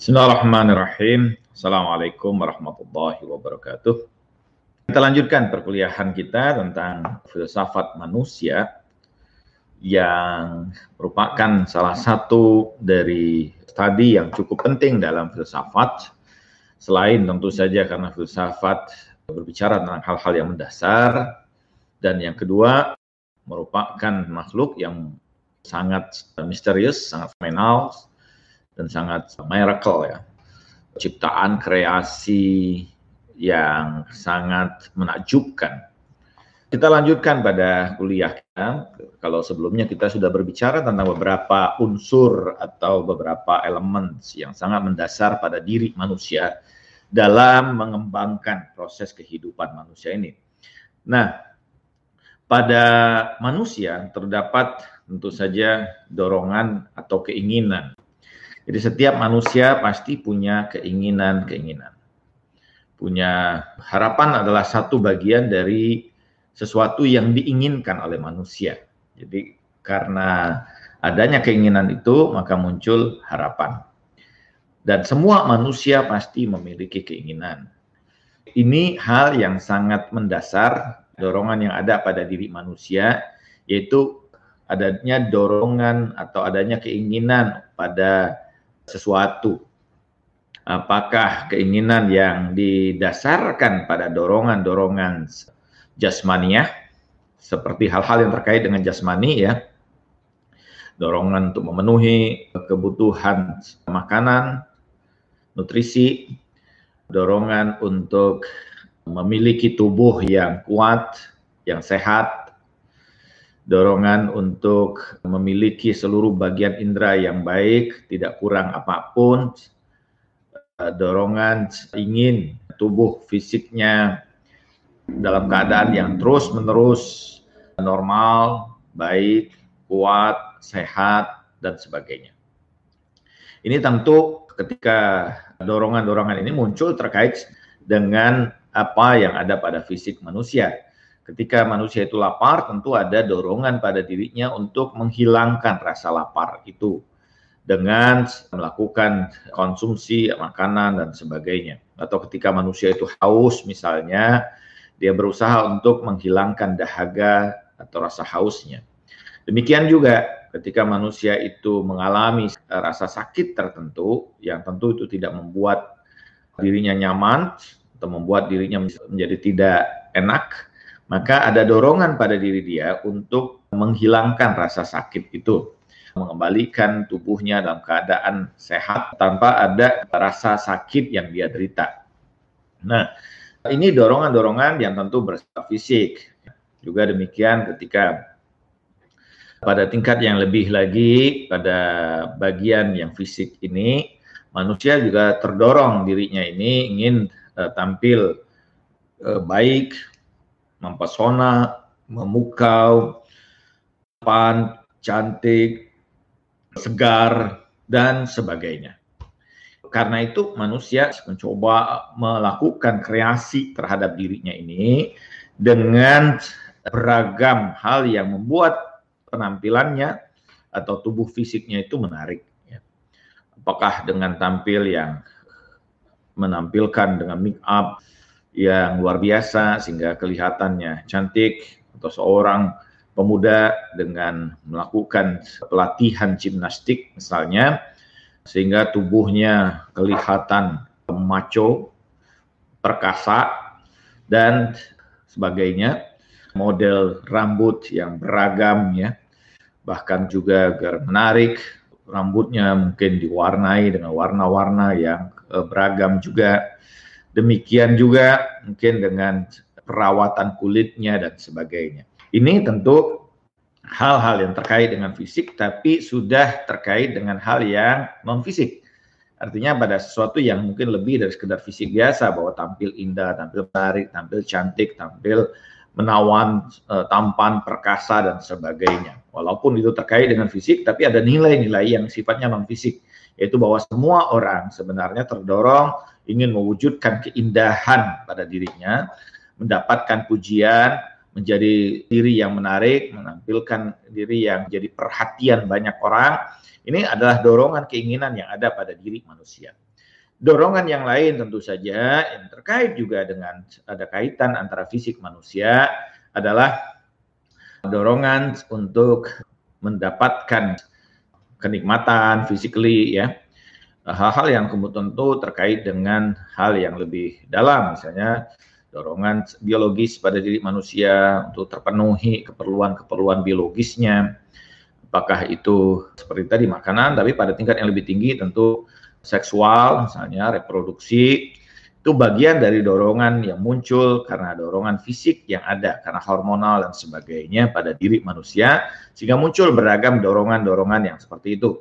Bismillahirrahmanirrahim. Assalamualaikum warahmatullahi wabarakatuh. Kita lanjutkan perkuliahan kita tentang filsafat manusia yang merupakan salah satu dari studi yang cukup penting dalam filsafat. Selain tentu saja karena filsafat berbicara tentang hal-hal yang mendasar dan yang kedua merupakan makhluk yang sangat misterius, sangat fenomenal, dan sangat miracle ya. Ciptaan kreasi yang sangat menakjubkan. Kita lanjutkan pada kuliah kita. Kalau sebelumnya kita sudah berbicara tentang beberapa unsur atau beberapa elemen yang sangat mendasar pada diri manusia dalam mengembangkan proses kehidupan manusia ini. Nah, pada manusia terdapat tentu saja dorongan atau keinginan jadi setiap manusia pasti punya keinginan-keinginan. Punya harapan adalah satu bagian dari sesuatu yang diinginkan oleh manusia. Jadi karena adanya keinginan itu maka muncul harapan. Dan semua manusia pasti memiliki keinginan. Ini hal yang sangat mendasar dorongan yang ada pada diri manusia yaitu adanya dorongan atau adanya keinginan pada sesuatu. Apakah keinginan yang didasarkan pada dorongan-dorongan jasmaniah seperti hal-hal yang terkait dengan jasmani ya. Dorongan untuk memenuhi kebutuhan makanan, nutrisi, dorongan untuk memiliki tubuh yang kuat, yang sehat, dorongan untuk memiliki seluruh bagian indera yang baik, tidak kurang apa pun, eh, dorongan ingin tubuh fisiknya dalam keadaan yang terus-menerus normal, baik, kuat, sehat, dan sebagainya. Ini tentu ketika dorongan-dorongan ini muncul terkait dengan apa yang ada pada fisik manusia Ketika manusia itu lapar, tentu ada dorongan pada dirinya untuk menghilangkan rasa lapar itu dengan melakukan konsumsi makanan dan sebagainya. Atau ketika manusia itu haus misalnya, dia berusaha untuk menghilangkan dahaga atau rasa hausnya. Demikian juga ketika manusia itu mengalami rasa sakit tertentu yang tentu itu tidak membuat dirinya nyaman atau membuat dirinya menjadi tidak enak, maka ada dorongan pada diri dia untuk menghilangkan rasa sakit itu, mengembalikan tubuhnya dalam keadaan sehat tanpa ada rasa sakit yang dia derita. Nah, ini dorongan-dorongan yang tentu bersifat fisik. Juga demikian ketika pada tingkat yang lebih lagi pada bagian yang fisik ini manusia juga terdorong dirinya ini ingin uh, tampil uh, baik mempesona, memukau, pan, cantik, segar, dan sebagainya. Karena itu manusia mencoba melakukan kreasi terhadap dirinya ini dengan beragam hal yang membuat penampilannya atau tubuh fisiknya itu menarik. Ya. Apakah dengan tampil yang menampilkan dengan make up, yang luar biasa sehingga kelihatannya cantik atau seorang pemuda dengan melakukan pelatihan gimnastik misalnya sehingga tubuhnya kelihatan maco, perkasa dan sebagainya. Model rambut yang beragam ya. Bahkan juga agar menarik rambutnya mungkin diwarnai dengan warna-warna yang eh, beragam juga Demikian juga mungkin dengan perawatan kulitnya dan sebagainya. Ini tentu hal-hal yang terkait dengan fisik, tapi sudah terkait dengan hal yang non fisik. Artinya pada sesuatu yang mungkin lebih dari sekedar fisik biasa, bahwa tampil indah, tampil menarik, tampil cantik, tampil menawan, eh, tampan, perkasa, dan sebagainya. Walaupun itu terkait dengan fisik, tapi ada nilai-nilai yang sifatnya non fisik, yaitu bahwa semua orang sebenarnya terdorong ingin mewujudkan keindahan pada dirinya, mendapatkan pujian, menjadi diri yang menarik, menampilkan diri yang jadi perhatian banyak orang. Ini adalah dorongan keinginan yang ada pada diri manusia. Dorongan yang lain tentu saja yang terkait juga dengan ada kaitan antara fisik manusia adalah dorongan untuk mendapatkan kenikmatan physically ya. Hal-hal yang kemudian tentu terkait dengan hal yang lebih dalam misalnya dorongan biologis pada diri manusia untuk terpenuhi keperluan-keperluan biologisnya. Apakah itu seperti tadi makanan tapi pada tingkat yang lebih tinggi tentu seksual misalnya reproduksi itu bagian dari dorongan yang muncul karena dorongan fisik yang ada karena hormonal dan sebagainya pada diri manusia sehingga muncul beragam dorongan-dorongan yang seperti itu.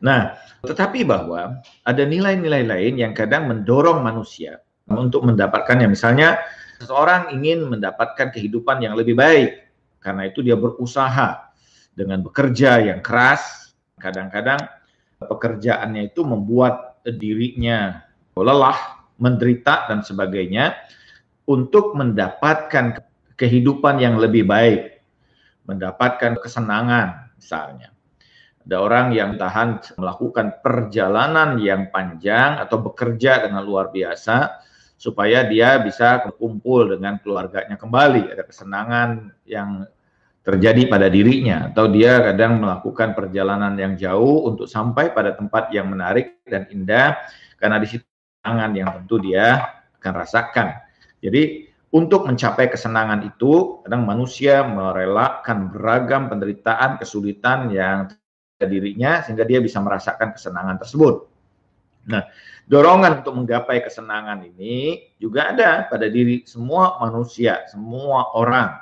Nah, tetapi bahwa ada nilai-nilai lain yang kadang mendorong manusia untuk mendapatkannya. Misalnya seseorang ingin mendapatkan kehidupan yang lebih baik karena itu dia berusaha dengan bekerja yang keras. Kadang-kadang pekerjaannya itu membuat dirinya lelah, menderita dan sebagainya untuk mendapatkan kehidupan yang lebih baik, mendapatkan kesenangan misalnya. Ada orang yang tahan melakukan perjalanan yang panjang atau bekerja dengan luar biasa supaya dia bisa berkumpul dengan keluarganya kembali, ada kesenangan yang terjadi pada dirinya atau dia kadang melakukan perjalanan yang jauh untuk sampai pada tempat yang menarik dan indah karena di situ kesenangan yang tentu dia akan rasakan. Jadi untuk mencapai kesenangan itu kadang manusia merelakan beragam penderitaan, kesulitan yang dirinya sehingga dia bisa merasakan kesenangan tersebut. Nah, dorongan untuk menggapai kesenangan ini juga ada pada diri semua manusia, semua orang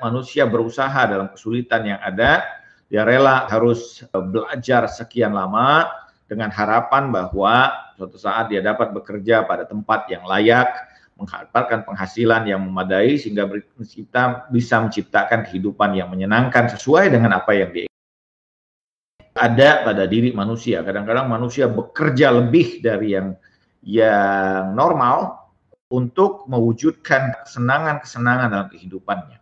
manusia berusaha dalam kesulitan yang ada, dia rela harus eh, belajar sekian lama dengan harapan bahwa suatu saat dia dapat bekerja pada tempat yang layak, mengharapkan penghasilan yang memadai sehingga kita bisa menciptakan kehidupan yang menyenangkan sesuai dengan apa yang dia ada pada diri manusia. Kadang-kadang manusia bekerja lebih dari yang yang normal untuk mewujudkan kesenangan-kesenangan dalam kehidupannya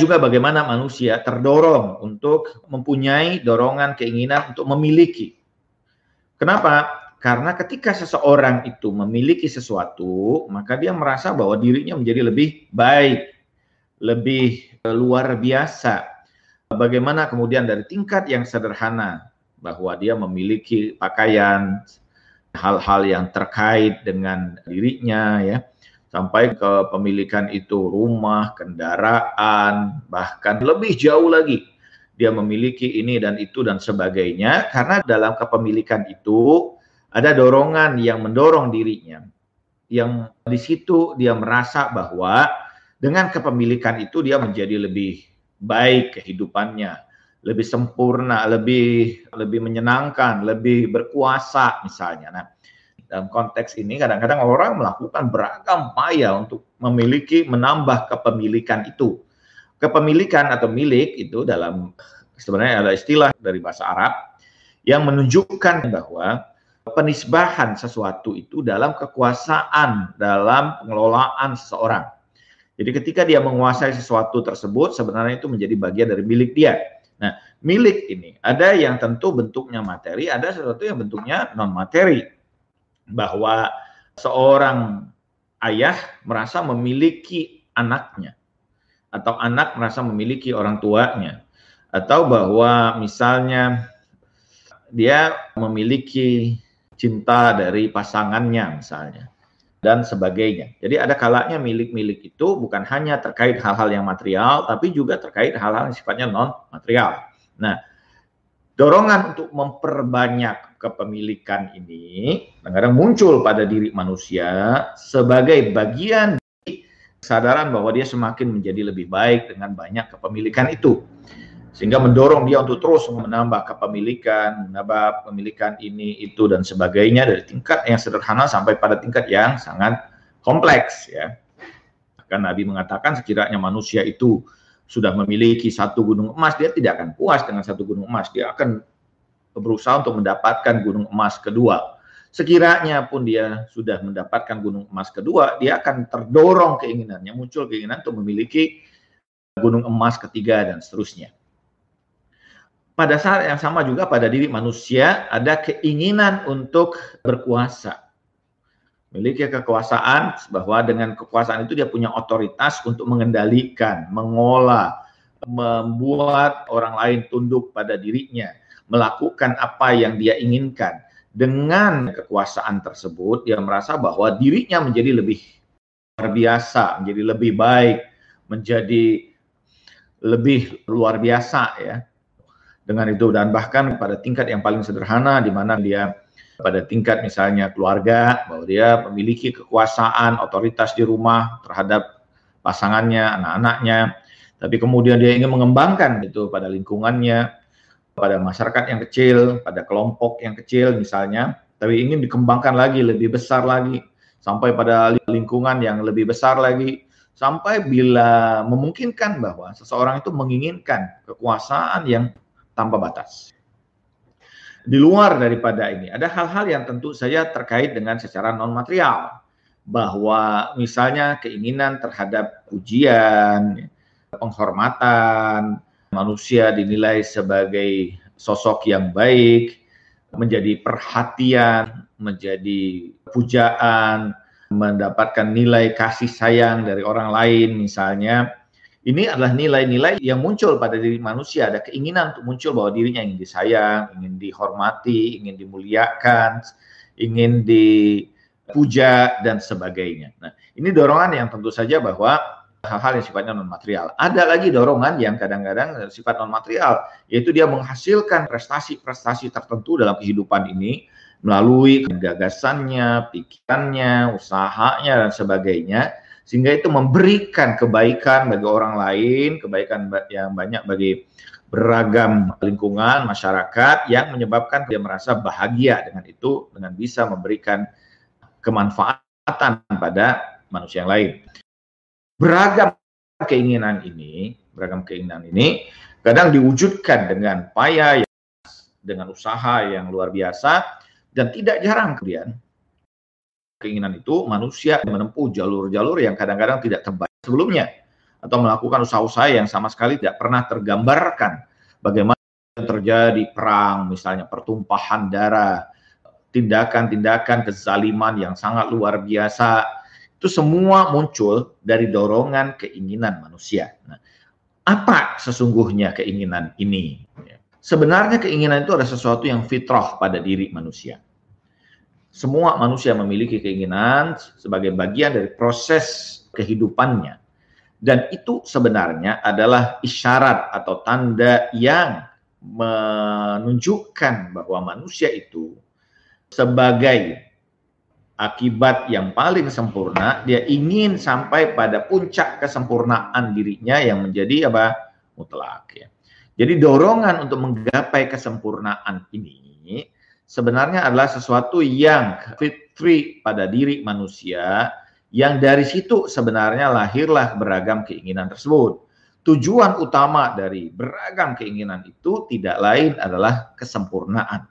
juga bagaimana manusia terdorong untuk mempunyai dorongan keinginan untuk memiliki. Kenapa? Karena ketika seseorang itu memiliki sesuatu, maka dia merasa bahwa dirinya menjadi lebih baik, lebih luar biasa. Bagaimana kemudian dari tingkat yang sederhana bahwa dia memiliki pakaian, hal-hal yang terkait dengan dirinya ya, sampai ke pemilikan itu rumah, kendaraan, bahkan lebih jauh lagi dia memiliki ini dan itu dan sebagainya karena dalam kepemilikan itu ada dorongan yang mendorong dirinya yang di situ dia merasa bahwa dengan kepemilikan itu dia menjadi lebih baik kehidupannya, lebih sempurna, lebih lebih menyenangkan, lebih berkuasa misalnya. Nah, dalam konteks ini kadang-kadang orang melakukan beragam upaya untuk memiliki menambah kepemilikan itu. Kepemilikan atau milik itu dalam sebenarnya ada istilah dari bahasa Arab yang menunjukkan bahwa penisbahan sesuatu itu dalam kekuasaan dalam pengelolaan seseorang. Jadi ketika dia menguasai sesuatu tersebut sebenarnya itu menjadi bagian dari milik dia. Nah, milik ini ada yang tentu bentuknya materi, ada sesuatu yang bentuknya non materi bahwa seorang ayah merasa memiliki anaknya atau anak merasa memiliki orang tuanya atau bahwa misalnya dia memiliki cinta dari pasangannya misalnya dan sebagainya. Jadi ada kalanya milik-milik itu bukan hanya terkait hal-hal yang material tapi juga terkait hal-hal yang sifatnya non material. Nah, dorongan untuk memperbanyak kepemilikan ini kadang-kadang muncul pada diri manusia sebagai bagian kesadaran bahwa dia semakin menjadi lebih baik dengan banyak kepemilikan itu sehingga mendorong dia untuk terus menambah kepemilikan, menambah kepemilikan ini itu dan sebagainya dari tingkat yang sederhana sampai pada tingkat yang sangat kompleks ya. Kan Nabi mengatakan sekiranya manusia itu sudah memiliki satu gunung emas, dia tidak akan puas dengan satu gunung emas. Dia akan berusaha untuk mendapatkan gunung emas kedua. sekiranya pun dia sudah mendapatkan gunung emas kedua, dia akan terdorong keinginannya, muncul keinginan untuk memiliki gunung emas ketiga dan seterusnya. Pada saat yang sama juga pada diri manusia ada keinginan untuk berkuasa. Memiliki kekuasaan bahwa dengan kekuasaan itu dia punya otoritas untuk mengendalikan, mengolah, membuat orang lain tunduk pada dirinya, melakukan apa yang dia inginkan. Dengan kekuasaan tersebut, dia merasa bahwa dirinya menjadi lebih luar biasa, menjadi lebih baik, menjadi lebih luar biasa ya. Dengan itu dan bahkan pada tingkat yang paling sederhana di mana dia pada tingkat misalnya keluarga bahwa dia memiliki kekuasaan, otoritas di rumah terhadap pasangannya, anak-anaknya, tapi kemudian dia ingin mengembangkan itu pada lingkungannya, pada masyarakat yang kecil, pada kelompok yang kecil misalnya, tapi ingin dikembangkan lagi, lebih besar lagi, sampai pada lingkungan yang lebih besar lagi, sampai bila memungkinkan bahwa seseorang itu menginginkan kekuasaan yang tanpa batas. Di luar daripada ini, ada hal-hal yang tentu saja terkait dengan secara non material, bahwa misalnya keinginan terhadap ujian, penghormatan, manusia dinilai sebagai sosok yang baik, menjadi perhatian, menjadi pujaan, mendapatkan nilai kasih sayang dari orang lain misalnya. Ini adalah nilai-nilai yang muncul pada diri manusia, ada keinginan untuk muncul bahwa dirinya ingin disayang, ingin dihormati, ingin dimuliakan, ingin dipuja dan sebagainya. Nah, ini dorongan yang tentu saja bahwa hal-hal yang sifatnya non material. Ada lagi dorongan yang kadang-kadang sifat non material, yaitu dia menghasilkan prestasi-prestasi tertentu dalam kehidupan ini melalui gagasannya, pikirannya, usahanya dan sebagainya, sehingga itu memberikan kebaikan bagi orang lain, kebaikan yang banyak bagi beragam lingkungan masyarakat yang menyebabkan dia merasa bahagia dengan itu dengan bisa memberikan kemanfaatan pada manusia yang lain. Beragam keinginan ini, beragam keinginan ini kadang diwujudkan dengan payah, dengan usaha yang luar biasa, dan tidak jarang kemudian keinginan itu manusia menempuh jalur-jalur yang kadang-kadang tidak terbaik sebelumnya atau melakukan usaha-usaha yang sama sekali tidak pernah tergambarkan bagaimana terjadi perang misalnya pertumpahan darah tindakan-tindakan kezaliman yang sangat luar biasa itu semua muncul dari dorongan keinginan manusia. Nah, apa sesungguhnya keinginan ini? Sebenarnya keinginan itu adalah sesuatu yang fitrah pada diri manusia. Semua manusia memiliki keinginan sebagai bagian dari proses kehidupannya. Dan itu sebenarnya adalah isyarat atau tanda yang menunjukkan bahwa manusia itu sebagai akibat yang paling sempurna, dia ingin sampai pada puncak kesempurnaan dirinya yang menjadi apa? mutlak ya. Jadi dorongan untuk menggapai kesempurnaan ini sebenarnya adalah sesuatu yang fitri pada diri manusia yang dari situ sebenarnya lahirlah beragam keinginan tersebut. Tujuan utama dari beragam keinginan itu tidak lain adalah kesempurnaan.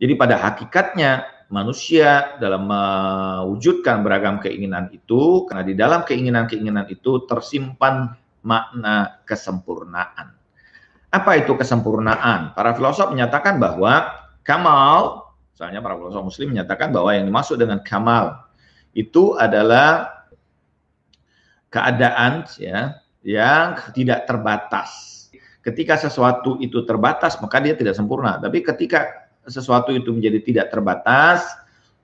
Jadi pada hakikatnya manusia dalam mewujudkan beragam keinginan itu karena di dalam keinginan-keinginan itu tersimpan makna kesempurnaan. Apa itu kesempurnaan? Para filosof menyatakan bahwa kamal, misalnya para filosof muslim menyatakan bahwa yang dimaksud dengan kamal itu adalah keadaan ya yang tidak terbatas. Ketika sesuatu itu terbatas, maka dia tidak sempurna. Tapi ketika sesuatu itu menjadi tidak terbatas,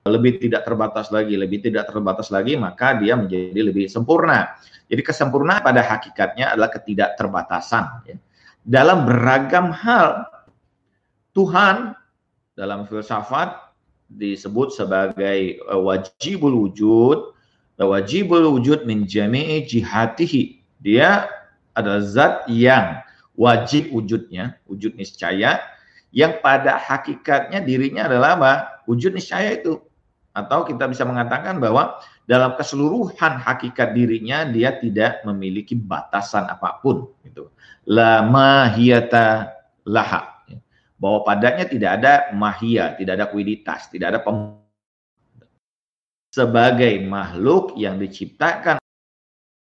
lebih tidak terbatas lagi, lebih tidak terbatas lagi, maka dia menjadi lebih sempurna. Jadi kesempurnaan pada hakikatnya adalah ketidakterbatasan. Ya. Dalam beragam hal, Tuhan dalam filsafat disebut sebagai eh, wajibul wujud, wajibul wujud min jami'i jihatihi. Dia adalah zat yang wajib wujudnya, wujud niscaya, yang pada hakikatnya dirinya adalah apa? Wujud niscaya itu. Atau kita bisa mengatakan bahwa dalam keseluruhan hakikat dirinya dia tidak memiliki batasan apa pun gitu. La mahiyata laha. Bahwa padanya tidak ada mahia, tidak ada kuiditas, tidak ada pem sebagai makhluk yang diciptakan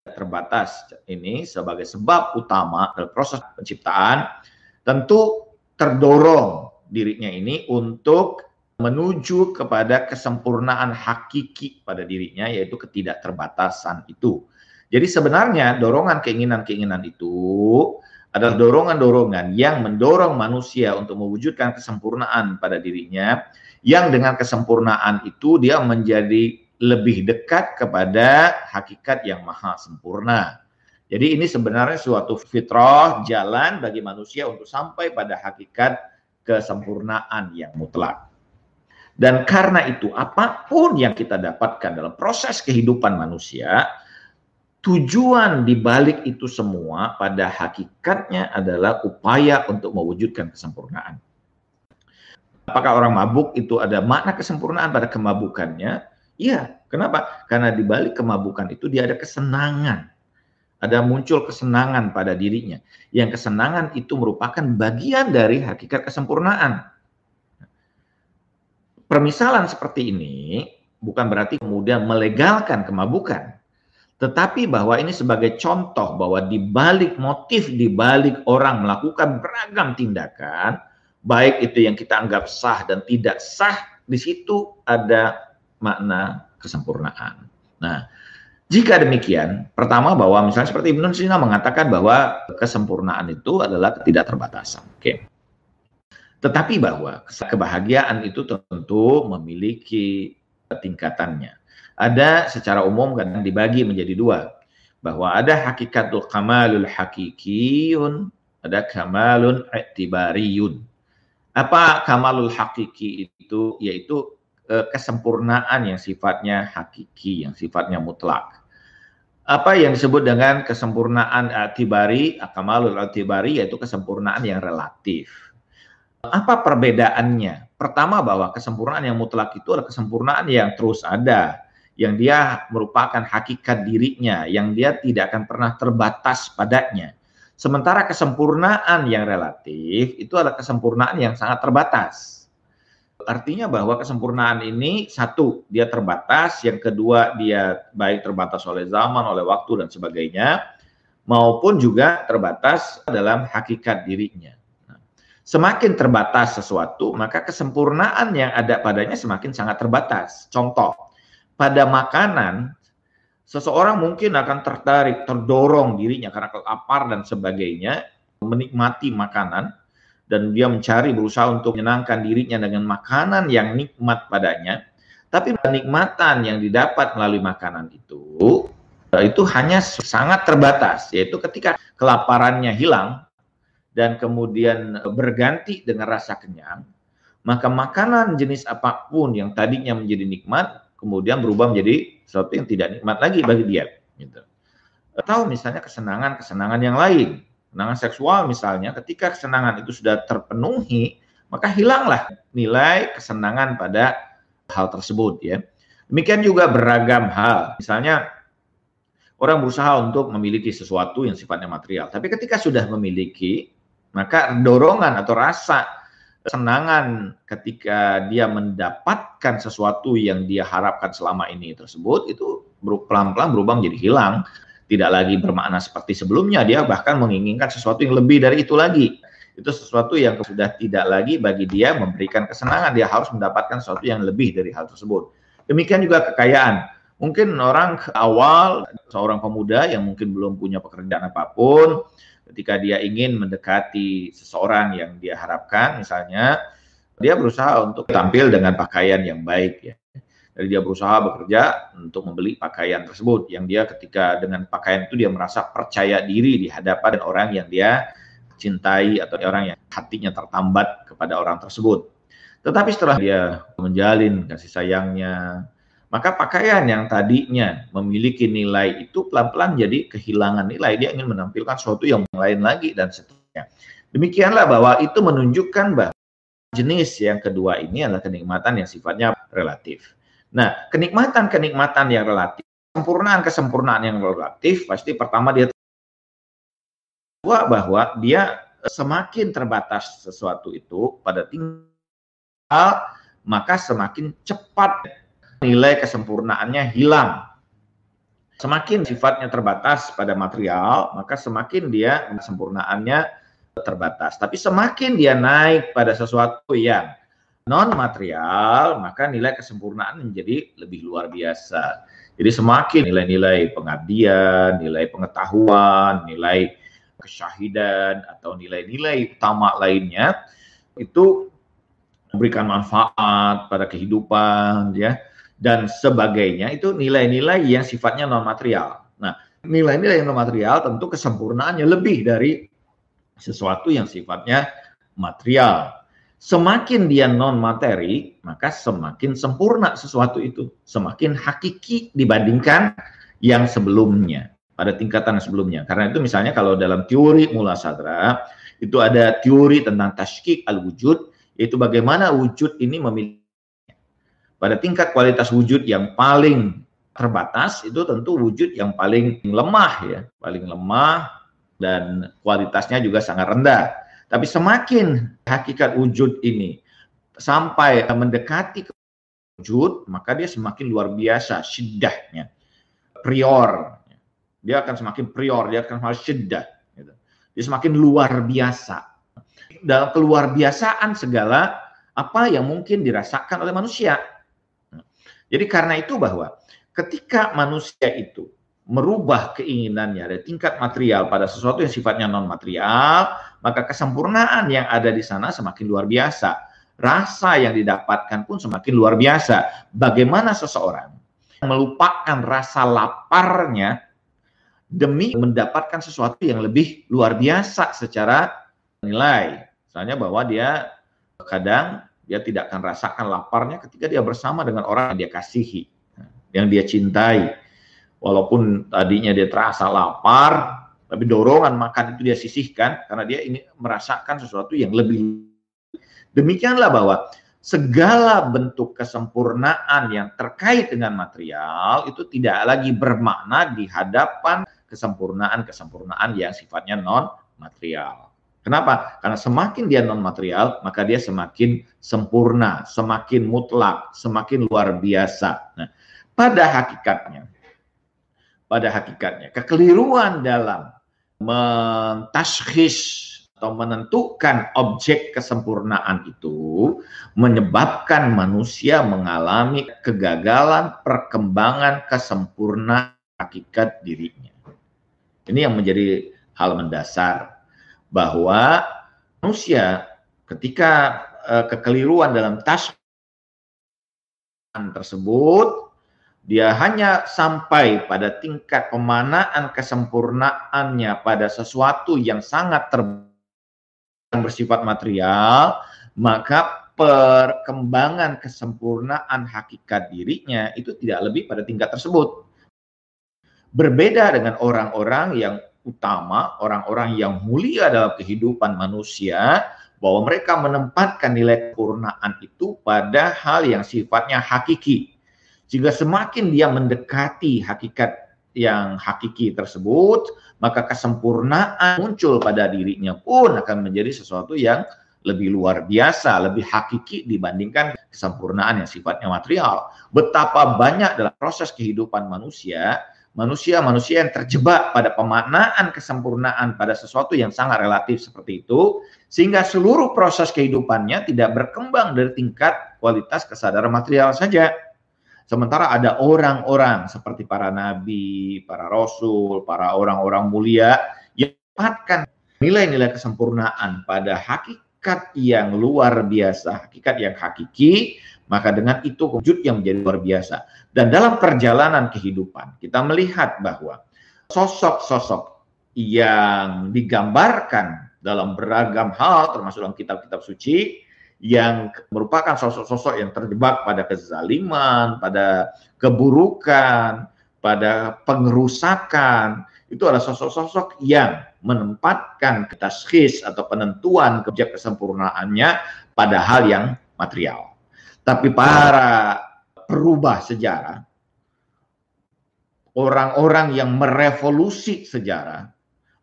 terbatas ini sebagai sebab utama dalam proses penciptaan tentu terdorong dirinya ini untuk menuju kepada kesempurnaan hakiki pada dirinya yaitu ketidakterbatasan itu. Jadi sebenarnya dorongan keinginan-keinginan itu adalah dorongan-dorongan yang mendorong manusia untuk mewujudkan kesempurnaan pada dirinya yang dengan kesempurnaan itu dia menjadi lebih dekat kepada hakikat yang maha sempurna. Jadi ini sebenarnya suatu fitrah jalan bagi manusia untuk sampai pada hakikat kesempurnaan yang mutlak. Dan karena itu apa pun yang kita dapatkan dalam proses kehidupan manusia, tujuan di balik itu semua pada hakikatnya adalah upaya untuk mewujudkan kesempurnaan. Apakah orang mabuk itu ada makna kesempurnaan pada kemabukannya? Iya, kenapa? Karena di balik kemabukan itu dia ada kesenangan ada muncul kesenangan pada dirinya. Yang kesenangan itu merupakan bagian dari hakikat kesempurnaan. Permisalan seperti ini bukan berarti kemudian melegalkan kemabukan. Tetapi bahwa ini sebagai contoh bahwa di balik motif, di balik orang melakukan beragam tindakan, baik itu yang kita anggap sah dan tidak sah, di situ ada makna kesempurnaan. Nah, jika demikian, pertama bahwa misalnya seperti Ibnu Sina mengatakan bahwa kesempurnaan itu adalah ketidakterbatasan. Oke. Tetapi bahwa kebahagiaan itu tentu memiliki tingkatannya. Ada secara umum kadang dibagi menjadi dua. Bahwa ada hakikatul kamalul hakikiyun, ada kamalun i'tibariyun. Apa kamalul hakiki itu? Yaitu eh, kesempurnaan yang sifatnya hakiki, yang sifatnya mutlak apa yang disebut dengan kesempurnaan atibari, akamalul atibari yaitu kesempurnaan yang relatif. Apa perbedaannya? Pertama bahwa kesempurnaan yang mutlak itu adalah kesempurnaan yang terus ada, yang dia merupakan hakikat dirinya, yang dia tidak akan pernah terbatas padanya. Sementara kesempurnaan yang relatif itu adalah kesempurnaan yang sangat terbatas Artinya bahwa kesempurnaan ini satu dia terbatas, yang kedua dia baik terbatas oleh zaman, oleh waktu dan sebagainya, maupun juga terbatas dalam hakikat dirinya. Nah, semakin terbatas sesuatu, maka kesempurnaan yang ada padanya semakin sangat terbatas. Contoh, pada makanan seseorang mungkin akan tertarik, terdorong dirinya karena lapar dan sebagainya, menikmati makanan, dan dia mencari berusaha untuk menyenangkan dirinya dengan makanan yang nikmat padanya, tapi kenikmatan yang didapat melalui makanan itu itu hanya sangat terbatas, yaitu ketika kelaparannya hilang dan kemudian berganti dengan rasa kenyang, maka makanan jenis apa pun yang tadinya menjadi nikmat kemudian berubah menjadi sesuatu yang tidak nikmat lagi bagi dia. Gitu. Atau misalnya kesenangan-kesenangan yang lain Kesenangan seksual misalnya, ketika kesenangan itu sudah terpenuhi, maka hilanglah nilai kesenangan pada hal tersebut ya. Demikian juga beragam hal. Misalnya orang berusaha untuk memiliki sesuatu yang sifatnya material, tapi ketika sudah memiliki, maka dorongan atau rasa kesenangan ketika dia mendapatkan sesuatu yang dia harapkan selama ini tersebut itu pelan-pelan berubah menjadi hilang tidak lagi bermakna seperti sebelumnya, dia bahkan menginginkan sesuatu yang lebih dari itu lagi. Itu sesuatu yang sudah tidak lagi bagi dia memberikan kesenangan, dia harus mendapatkan sesuatu yang lebih dari hal tersebut. Demikian juga kekayaan. Mungkin orang awal, seorang pemuda yang mungkin belum punya pekerjaan apa pun, ketika dia ingin mendekati seseorang yang dia harapkan, misalnya, dia berusaha untuk tampil dengan pakaian yang baik ya. Jadi dia berusaha bekerja untuk membeli pakaian tersebut yang dia ketika dengan pakaian itu dia merasa percaya diri di hadapan orang yang dia cintai atau orang yang hatinya tertambat kepada orang tersebut. Tetapi setelah dia menjalin kasih sayangnya, maka pakaian yang tadinya memiliki nilai itu pelan-pelan jadi kehilangan nilai. Dia ingin menampilkan sesuatu yang lain lagi dan seterusnya. Demikianlah bahwa itu menunjukkan bahwa jenis yang kedua ini adalah kenikmatan yang sifatnya relatif. Nah, kenikmatan-kenikmatan yang relatif, kesempurnaan-kesempurnaan yang relatif, pasti pertama dia bahwa dia semakin terbatas sesuatu itu pada tinggal maka semakin cepat nilai kesempurnaannya hilang. Semakin sifatnya terbatas pada material, maka semakin dia kesempurnaannya terbatas. Tapi semakin dia naik pada sesuatu yang non material, maka nilai kesempurnaan menjadi lebih luar biasa. Jadi semakin nilai-nilai pengabdian, nilai pengetahuan, nilai kesyahidan atau nilai-nilai utama lainnya itu memberikan manfaat pada kehidupan ya dan sebagainya itu nilai-nilai yang sifatnya non material. Nah, nilai-nilai yang non material tentu kesempurnaannya lebih dari sesuatu yang sifatnya material. Semakin dia non materi, maka semakin sempurna sesuatu itu, semakin hakiki dibandingkan yang sebelumnya pada tingkatan sebelumnya. Karena itu misalnya kalau dalam teori mula sadra itu ada teori tentang tashkik al-wujud yaitu bagaimana wujud ini memiliki pada tingkat kualitas wujud yang paling terbatas itu tentu wujud yang paling lemah ya, paling lemah dan kualitasnya juga sangat rendah. Tapi semakin hakikat wujud ini sampai mendekati wujud, maka dia semakin luar biasa syiddahnya. Prior. Dia akan semakin prior, dia akan semakin syiddah. Gitu. Dia semakin luar biasa. Dalam keluar biasaan segala apa yang mungkin dirasakan oleh manusia. Jadi karena itu bahwa ketika manusia itu merubah keinginannya dari tingkat material pada sesuatu yang sifatnya non material, maka kesempurnaan yang ada di sana semakin luar biasa. Rasa yang didapatkan pun semakin luar biasa. Bagaimana seseorang melupakan rasa laparnya demi mendapatkan sesuatu yang lebih luar biasa secara nilai. Misalnya bahwa dia kadang dia tidak akan rasakan laparnya ketika dia bersama dengan orang yang dia kasihi, yang dia cintai. Walaupun tadinya dia terasa lapar, tapi dorongan makan itu dia sisihkan karena dia ini merasakan sesuatu yang lebih. Demikianlah bahwa segala bentuk kesempurnaan yang terkait dengan material itu tidak lagi bermakna di hadapan kesempurnaan-kesempurnaan yang sifatnya non material. Kenapa? Karena semakin dia non material, maka dia semakin sempurna, semakin mutlak, semakin luar biasa. Nah, pada hakikatnya, pada hakikatnya, kekeliruan dalam mentashkhis atau menentukan objek kesempurnaan itu menyebabkan manusia mengalami kegagalan perkembangan kesempurnaan hakikat dirinya. Ini yang menjadi hal mendasar bahwa manusia ketika uh, kekeliruan dalam tas tersebut dia hanya sampai pada tingkat pemanaan kesempurnaannya pada sesuatu yang sangat ter bersifat material, maka perkembangan kesempurnaan hakikat dirinya itu tidak lebih pada tingkat tersebut. Berbeda dengan orang-orang yang utama, orang-orang yang mulia dalam kehidupan manusia, bahwa mereka menempatkan nilai kesempurnaan itu pada hal yang sifatnya hakiki. Jika semakin dia mendekati hakikat yang hakiki tersebut, maka kesempurnaan muncul pada dirinya pun akan menjadi sesuatu yang lebih luar biasa, lebih hakiki dibandingkan kesempurnaan yang sifatnya material. Betapa banyak dalam proses kehidupan manusia manusia-manusia yang terjebak pada pemaknaan kesempurnaan pada sesuatu yang sangat relatif seperti itu, sehingga seluruh proses kehidupannya tidak berkembang dari tingkat kualitas kesadaran material saja. Sementara ada orang-orang seperti para nabi, para rasul, para orang-orang mulia yang mendapatkan nilai-nilai kesempurnaan pada hakikat yang luar biasa, hakikat yang hakiki, maka dengan itu wujud yang menjadi luar biasa. Dan dalam perjalanan kehidupan, kita melihat bahwa sosok-sosok yang digambarkan dalam beragam hal, termasuk dalam kitab-kitab suci, yang merupakan sosok-sosok yang terjebak pada kezaliman, pada keburukan, pada pengerusakan, itu adalah sosok-sosok yang menempatkan ketaskis atau penentuan kejak kesempurnaannya pada hal yang material. Tapi para perubah sejarah, orang-orang yang merevolusi sejarah,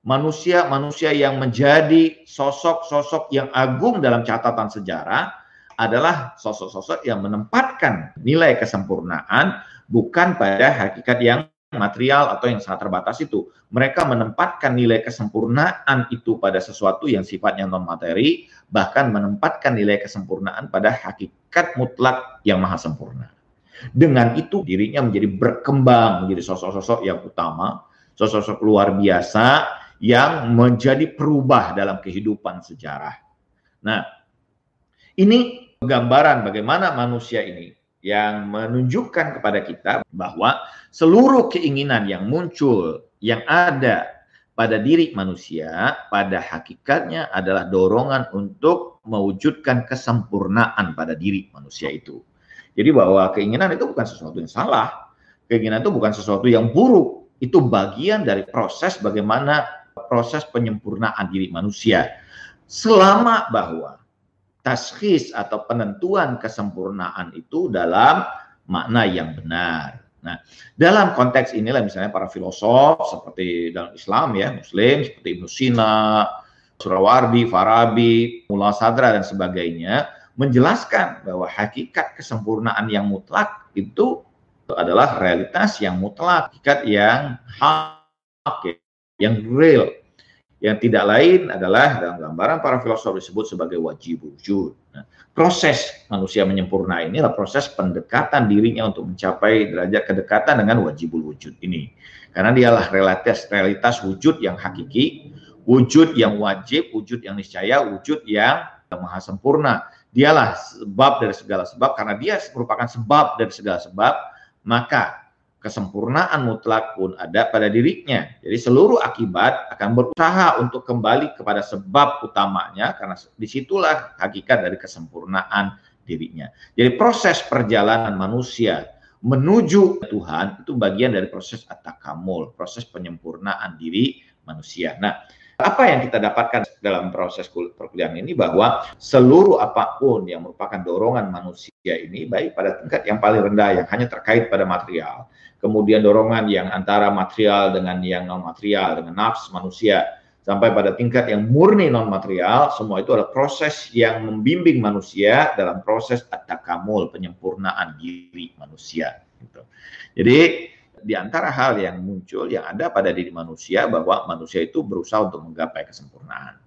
manusia-manusia yang menjadi sosok-sosok yang agung dalam catatan sejarah adalah sosok-sosok yang menempatkan nilai kesempurnaan bukan pada hakikat yang material atau yang sangat terbatas itu. Mereka menempatkan nilai kesempurnaan itu pada sesuatu yang sifatnya non materi, bahkan menempatkan nilai kesempurnaan pada hakikat mutlak yang maha sempurna. Dengan itu dirinya menjadi berkembang menjadi sosok-sosok yang utama, sosok-sosok luar biasa yang menjadi perubah dalam kehidupan sejarah. Nah, ini gambaran bagaimana manusia ini yang menunjukkan kepada kita bahwa seluruh keinginan yang muncul yang ada pada diri manusia pada hakikatnya adalah dorongan untuk mewujudkan kesempurnaan pada diri manusia itu. Jadi bahwa keinginan itu bukan sesuatu yang salah, keinginan itu bukan sesuatu yang buruk, itu bagian dari proses bagaimana proses penyempurnaan diri manusia. Selama bahwa taskhis atau penentuan kesempurnaan itu dalam makna yang benar. Nah, dalam konteks inilah misalnya para filosof seperti dalam Islam ya, Muslim seperti Ibnu Sina, Surawardi, Farabi, Mullah Sadra dan sebagainya menjelaskan bahwa hakikat kesempurnaan yang mutlak itu adalah realitas yang mutlak, hakikat yang hak, yang real, yang tidak lain adalah dalam gambaran para filosof disebut sebagai wajib wujud. Nah, proses manusia menyempurna ini adalah proses pendekatan dirinya untuk mencapai derajat kedekatan dengan wajib wujud ini. Karena dialah realitas realitas wujud yang hakiki, wujud yang wajib, wujud yang niscaya, wujud yang maha sempurna. Dialah sebab dari segala sebab karena dia merupakan sebab dari segala sebab, maka kesempurnaan mutlak pun ada pada dirinya. Jadi seluruh akibat akan berusaha untuk kembali kepada sebab utamanya karena di situlah hakikat dari kesempurnaan dirinya. Jadi proses perjalanan manusia menuju Tuhan itu bagian dari proses atakamul, proses penyempurnaan diri manusia. Nah, apa yang kita dapatkan dalam proses perkuliahan ini bahwa seluruh apa pun yang merupakan dorongan manusia ini baik pada tingkat yang paling rendah yang hanya terkait pada material, kemudian dorongan yang antara material dengan yang non material dengan nafs manusia sampai pada tingkat yang murni non material semua itu adalah proses yang membimbing manusia dalam proses atakamul penyempurnaan diri manusia gitu. Jadi di antara hal yang muncul yang ada pada diri manusia bahwa manusia itu berusaha untuk menggapai kesempurnaan.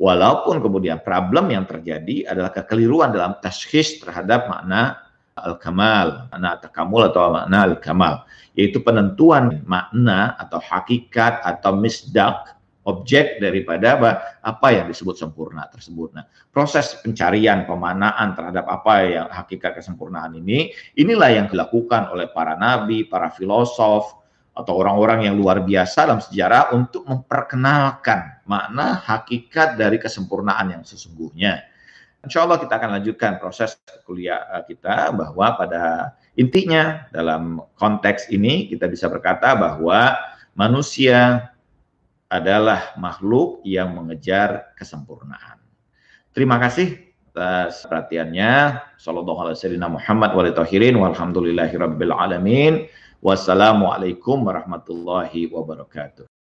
Walaupun kemudian problem yang terjadi adalah kekeliruan dalam tashkhis terhadap makna al-kamal, makna takamul atau makna al-kamal, yaitu penentuan makna atau hakikat atau misdak objek daripada apa, yang disebut sempurna tersebut. Nah, proses pencarian pemanaan terhadap apa yang hakikat kesempurnaan ini, inilah yang dilakukan oleh para nabi, para filosof, atau orang-orang yang luar biasa dalam sejarah untuk memperkenalkan makna hakikat dari kesempurnaan yang sesungguhnya. Insya Allah kita akan lanjutkan proses kuliah eh, kita bahwa pada intinya dalam konteks ini kita bisa berkata bahwa manusia adalah makhluk yang mengejar kesempurnaan. Terima kasih atas perhatiannya. Sallallahu alaihi wasallam. Wassalamualaikum warahmatullahi wabarakatuh.